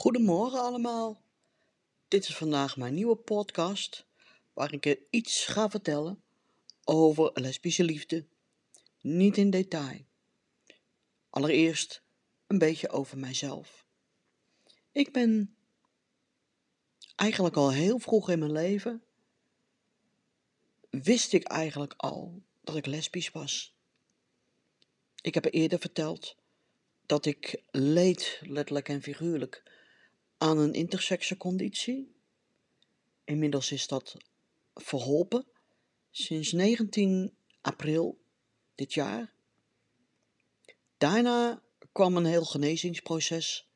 Goedemorgen allemaal. Dit is vandaag mijn nieuwe podcast waar ik iets ga vertellen over lesbische liefde. Niet in detail. Allereerst een beetje over mijzelf. Ik ben eigenlijk al heel vroeg in mijn leven wist ik eigenlijk al dat ik lesbisch was. Ik heb eerder verteld dat ik leed, letterlijk en figuurlijk, aan een intersexe conditie. Inmiddels is dat verholpen sinds 19 april dit jaar. Daarna kwam een heel genezingsproces,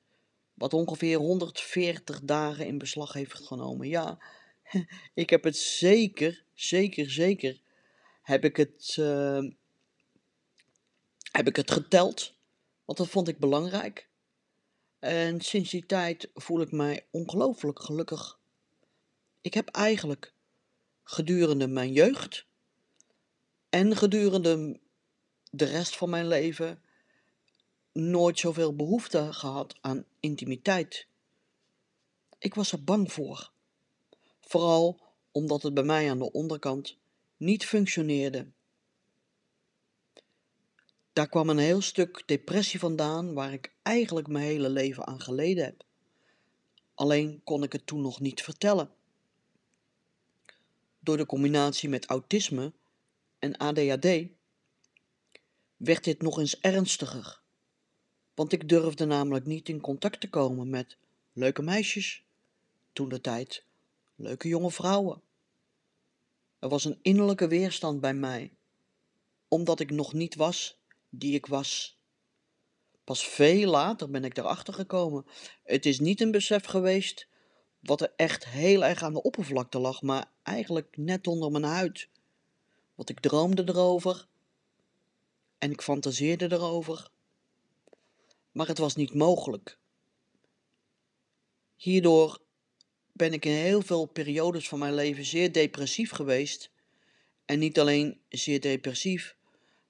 wat ongeveer 140 dagen in beslag heeft genomen. Ja, ik heb het zeker, zeker, zeker, heb ik het, uh, heb ik het geteld, want dat vond ik belangrijk. En sinds die tijd voel ik mij ongelooflijk gelukkig. Ik heb eigenlijk gedurende mijn jeugd en gedurende de rest van mijn leven nooit zoveel behoefte gehad aan intimiteit. Ik was er bang voor. Vooral omdat het bij mij aan de onderkant niet functioneerde. Daar kwam een heel stuk depressie vandaan waar ik eigenlijk mijn hele leven aan geleden heb. Alleen kon ik het toen nog niet vertellen. Door de combinatie met autisme en ADHD werd dit nog eens ernstiger. Want ik durfde namelijk niet in contact te komen met leuke meisjes, toen de tijd leuke jonge vrouwen. Er was een innerlijke weerstand bij mij, omdat ik nog niet was die ik was. Pas veel later ben ik erachter gekomen. Het is niet een besef geweest wat er echt heel erg aan de oppervlakte lag, maar eigenlijk net onder mijn huid. Want ik droomde erover en ik fantaseerde erover, maar het was niet mogelijk. Hierdoor ben ik in heel veel periodes van mijn leven zeer depressief geweest. En niet alleen zeer depressief,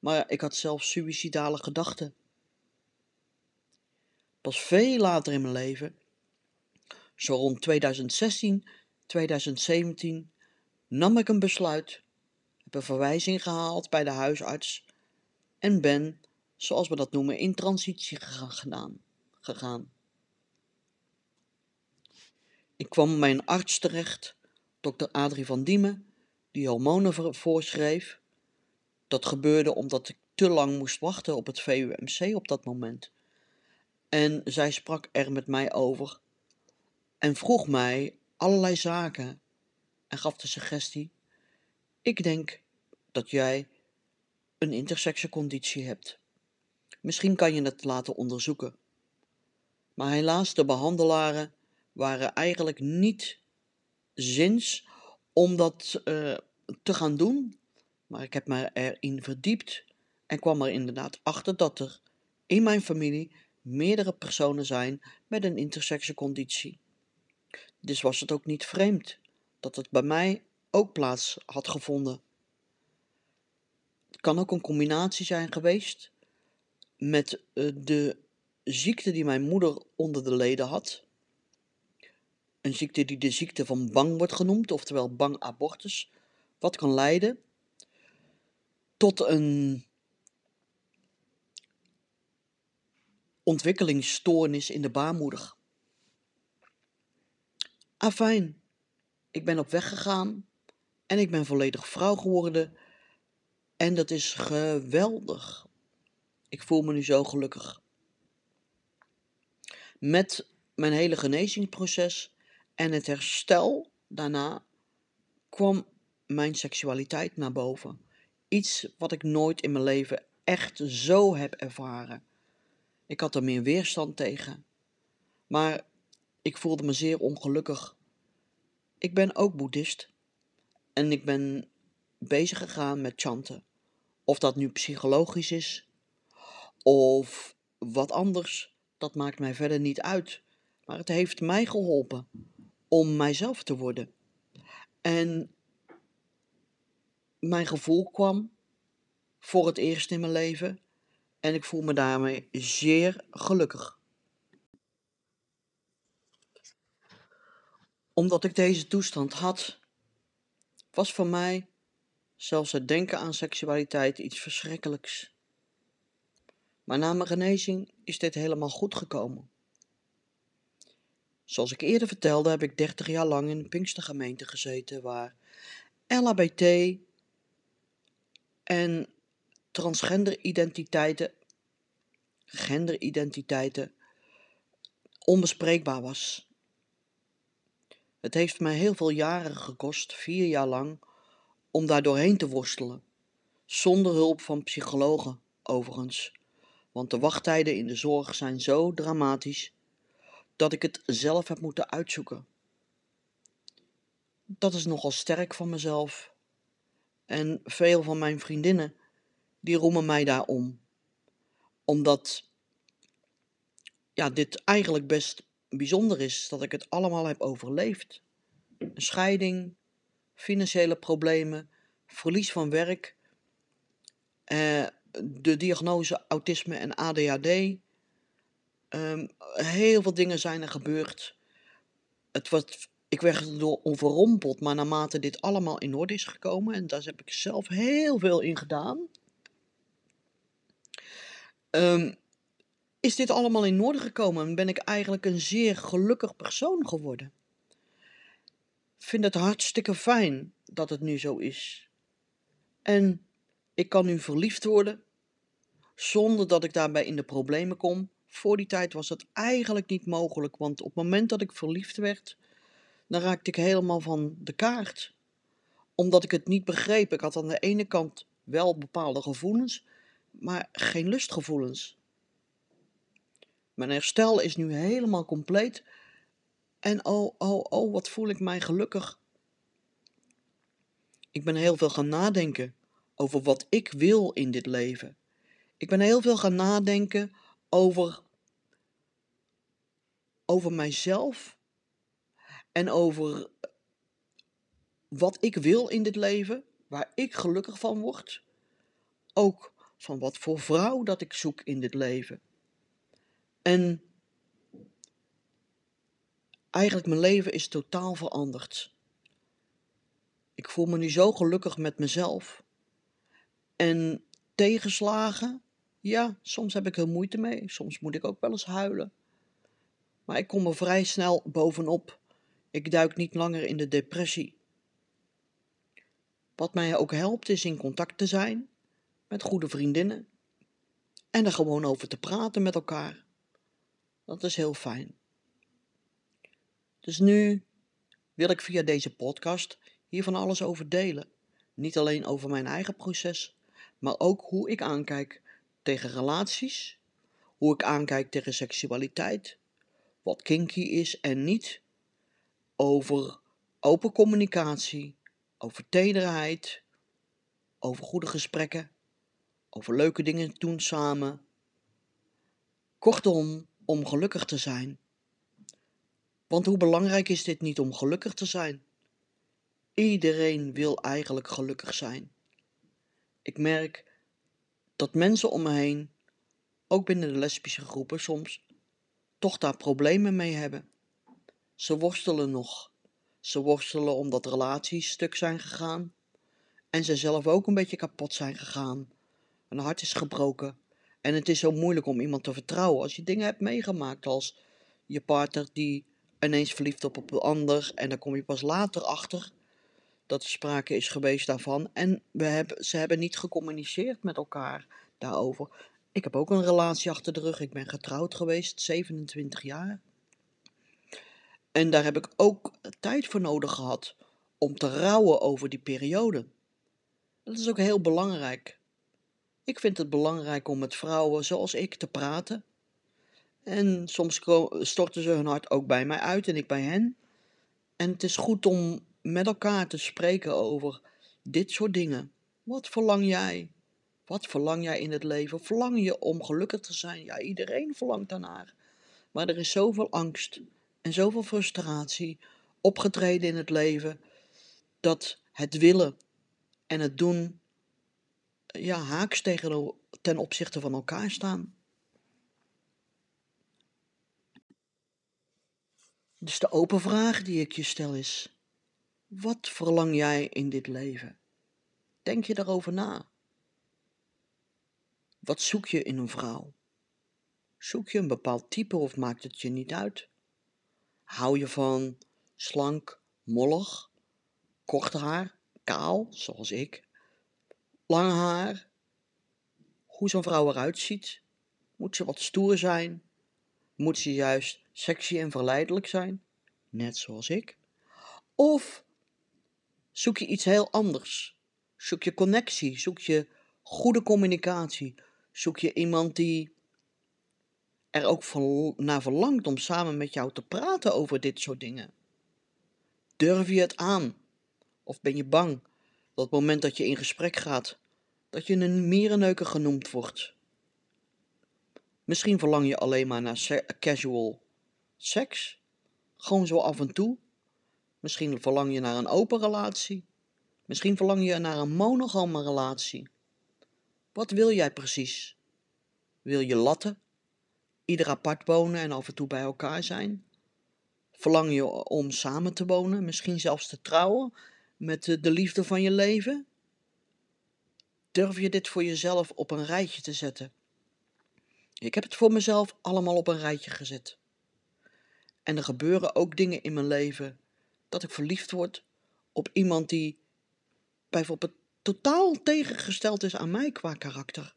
maar ik had zelfs suïcidale gedachten. Pas veel later in mijn leven, zo rond 2016, 2017, nam ik een besluit, heb een verwijzing gehaald bij de huisarts en ben, zoals we dat noemen, in transitie gegaan. gegaan. Ik kwam bij een arts terecht, dokter Adrie van Diemen, die hormonen voorschreef. Dat gebeurde omdat ik te lang moest wachten op het VUMC op dat moment. En zij sprak er met mij over en vroeg mij allerlei zaken en gaf de suggestie: Ik denk dat jij een intersexe conditie hebt. Misschien kan je het laten onderzoeken. Maar helaas, de behandelaren waren eigenlijk niet zins om dat uh, te gaan doen. Maar ik heb me erin verdiept en kwam er inderdaad achter dat er in mijn familie meerdere personen zijn met een intersexe conditie. Dus was het ook niet vreemd dat het bij mij ook plaats had gevonden. Het kan ook een combinatie zijn geweest met uh, de ziekte die mijn moeder onder de leden had. Een ziekte die de ziekte van bang wordt genoemd, oftewel bang abortus, wat kan leiden tot een ontwikkelingsstoornis in de baarmoeder. Afijn, ik ben op weg gegaan en ik ben volledig vrouw geworden en dat is geweldig. Ik voel me nu zo gelukkig. Met mijn hele genezingsproces en het herstel daarna kwam mijn seksualiteit naar boven. Iets wat ik nooit in mijn leven echt zo heb ervaren. Ik had er meer weerstand tegen. Maar ik voelde me zeer ongelukkig. Ik ben ook boeddhist. En ik ben bezig gegaan met chanten. Of dat nu psychologisch is of wat anders, dat maakt mij verder niet uit. Maar het heeft mij geholpen om mijzelf te worden. En mijn gevoel kwam voor het eerst in mijn leven en ik voel me daarmee zeer gelukkig. Omdat ik deze toestand had, was voor mij zelfs het denken aan seksualiteit iets verschrikkelijks. Maar na mijn genezing is dit helemaal goed gekomen. Zoals ik eerder vertelde, heb ik 30 jaar lang in een Pinkstergemeente gezeten waar LHBT en transgenderidentiteiten, genderidentiteiten, onbespreekbaar was. Het heeft mij heel veel jaren gekost, vier jaar lang, om daar doorheen te worstelen. Zonder hulp van psychologen, overigens. Want de wachttijden in de zorg zijn zo dramatisch dat ik het zelf heb moeten uitzoeken. Dat is nogal sterk van mezelf. En veel van mijn vriendinnen, die roemen mij daarom. Omdat ja, dit eigenlijk best bijzonder is dat ik het allemaal heb overleefd. Een scheiding, financiële problemen, verlies van werk, eh, de diagnose autisme en ADHD. Ehm, heel veel dingen zijn er gebeurd. Het was, ik werd door overrompeld, maar naarmate dit allemaal in orde is gekomen, en daar heb ik zelf heel veel in gedaan, um, is dit allemaal in orde gekomen en ben ik eigenlijk een zeer gelukkig persoon geworden. Ik vind het hartstikke fijn dat het nu zo is. En ik kan nu verliefd worden zonder dat ik daarbij in de problemen kom. Voor die tijd was dat eigenlijk niet mogelijk, want op het moment dat ik verliefd werd, dan raakte ik helemaal van de kaart. Omdat ik het niet begreep. Ik had aan de ene kant wel bepaalde gevoelens, maar geen lustgevoelens. Mijn herstel is nu helemaal compleet. En oh, oh, oh, wat voel ik mij gelukkig. Ik ben heel veel gaan nadenken over wat ik wil in dit leven. Ik ben heel veel gaan nadenken over, over mijzelf en over wat ik wil in dit leven, waar ik gelukkig van word. Ook van wat voor vrouw dat ik zoek in dit leven. En eigenlijk mijn leven is totaal veranderd. Ik voel me nu zo gelukkig met mezelf. En tegenslagen, ja, soms heb ik er moeite mee. Soms moet ik ook wel eens huilen. Maar ik kom er vrij snel bovenop. Ik duik niet langer in de depressie. Wat mij ook helpt is in contact te zijn met goede vriendinnen en er gewoon over te praten met elkaar. Dat is heel fijn. Dus nu wil ik via deze podcast hier van alles over delen. Niet alleen over mijn eigen proces, maar ook hoe ik aankijk tegen relaties, hoe ik aankijk tegen seksualiteit, wat kinky is en niet, over open communicatie, over tederheid, over goede gesprekken, over leuke dingen doen samen. Kortom, om gelukkig te zijn. Want hoe belangrijk is dit niet om gelukkig te zijn? Iedereen wil eigenlijk gelukkig zijn. Ik merk dat mensen om me heen, ook binnen de lesbische groepen soms, toch daar problemen mee hebben. Ze worstelen nog. Ze worstelen omdat relaties stuk zijn gegaan en ze zelf ook een beetje kapot zijn gegaan. Een hart is gebroken en het is zo moeilijk om iemand te vertrouwen als je dingen hebt meegemaakt als je partner die ineens verliefd op een ander en dan kom je pas later achter dat er sprake is geweest daarvan. En we hebben, ze hebben niet gecommuniceerd met elkaar daarover. Ik heb ook een relatie achter de rug. Ik ben getrouwd geweest, 27 jaar. En daar heb ik ook tijd voor nodig gehad om te rouwen over die periode. Dat is ook heel belangrijk. Ik vind het belangrijk om met vrouwen zoals ik te praten. En soms storten ze hun hart ook bij mij uit en ik bij hen. En het is goed om met elkaar te spreken over dit soort dingen. Wat verlang jij? Wat verlang jij in het leven? Verlang je om gelukkig te zijn? Ja, iedereen verlangt daarnaar. Maar er is zoveel angst en zoveel frustratie opgetreden in het leven dat het willen en het doen ja, haaks tegen, ten opzichte van elkaar staan. Dus de open vraag die ik je stel is: wat verlang jij in dit leven? Denk je daarover na? Wat zoek je in een vrouw? Zoek je een bepaald type of maakt het je niet uit? Hou je van slank, mollig, kort haar, kaal, zoals ik, lang haar? Hoe zo'n vrouw eruit ziet? Moet ze wat stoer zijn? Moet ze juist sexy en verleidelijk zijn? Net zoals ik? Of zoek je iets heel anders? Zoek je connectie? Zoek je goede communicatie? Zoek je iemand die er ook naar verlangt om samen met jou te praten over dit soort dingen? Durf je het aan? Of ben je bang dat het moment dat je in gesprek gaat, dat je een mierenneuker genoemd wordt? Misschien verlang je alleen maar naar casual seks, gewoon zo af en toe. Misschien verlang je naar een open relatie. Misschien verlang je naar een monogame relatie. Wat wil jij precies? Wil je latten? Ieder apart wonen en af en toe bij elkaar zijn? Verlang je om samen te wonen, misschien zelfs te trouwen met de liefde van je leven? Durf je dit voor jezelf op een rijtje te zetten? Ik heb het voor mezelf allemaal op een rijtje gezet. En er gebeuren ook dingen in mijn leven dat ik verliefd word op iemand die bijvoorbeeld totaal tegengesteld is aan mij qua karakter.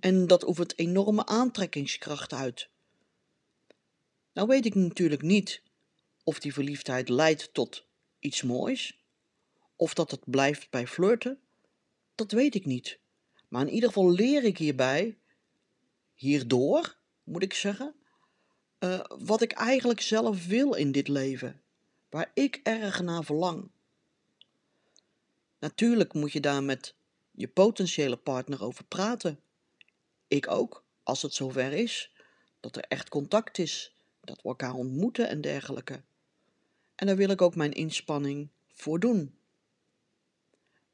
En dat oefent enorme aantrekkingskracht uit. Nou weet ik natuurlijk niet of die verliefdheid leidt tot iets moois, of dat het blijft bij flirten. Dat weet ik niet. Maar in ieder geval leer ik hierbij, hierdoor moet ik zeggen, uh, wat ik eigenlijk zelf wil in dit leven, waar ik erg naar verlang. Natuurlijk moet je daar met je potentiële partner over praten. Ik ook, als het zover is, dat er echt contact is, dat we elkaar ontmoeten en dergelijke. En daar wil ik ook mijn inspanning voor doen.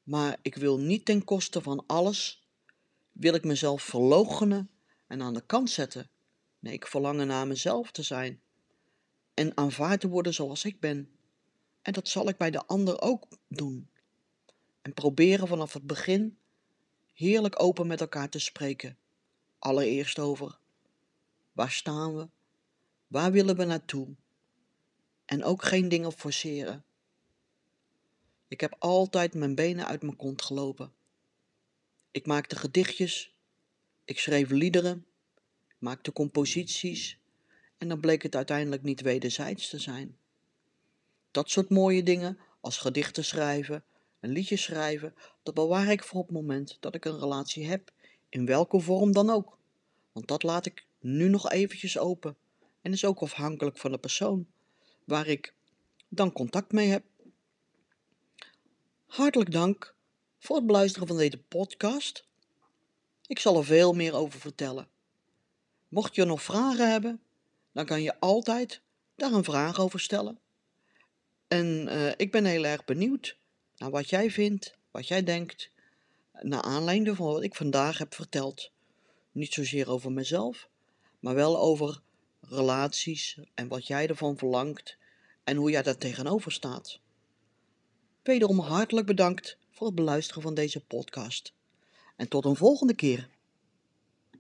Maar ik wil niet ten koste van alles, wil ik mezelf verloochenen en aan de kant zetten. Nee, ik verlang naar mezelf te zijn en aanvaard te worden zoals ik ben. En dat zal ik bij de ander ook doen. En proberen vanaf het begin heerlijk open met elkaar te spreken. Allereerst over. Waar staan we, waar willen we naartoe? En ook geen dingen forceren. Ik heb altijd mijn benen uit mijn kont gelopen. Ik maakte gedichtjes, ik schreef liederen, maakte composities. En dan bleek het uiteindelijk niet wederzijds te zijn. Dat soort mooie dingen als gedichten schrijven, een liedje schrijven, dat bewaar ik voor het moment dat ik een relatie heb, in welke vorm dan ook. Want dat laat ik nu nog eventjes open en is ook afhankelijk van de persoon waar ik dan contact mee heb. Hartelijk dank voor het beluisteren van deze podcast. Ik zal er veel meer over vertellen. Mocht je nog vragen hebben, dan kan je altijd daar een vraag over stellen. En uh, ik ben heel erg benieuwd naar wat jij vindt, wat jij denkt, naar aanleiding van wat ik vandaag heb verteld. Niet zozeer over mezelf, maar wel over relaties en wat jij ervan verlangt en hoe jij daar tegenover staat. Wederom hartelijk bedankt voor het beluisteren van deze podcast. En tot een volgende keer.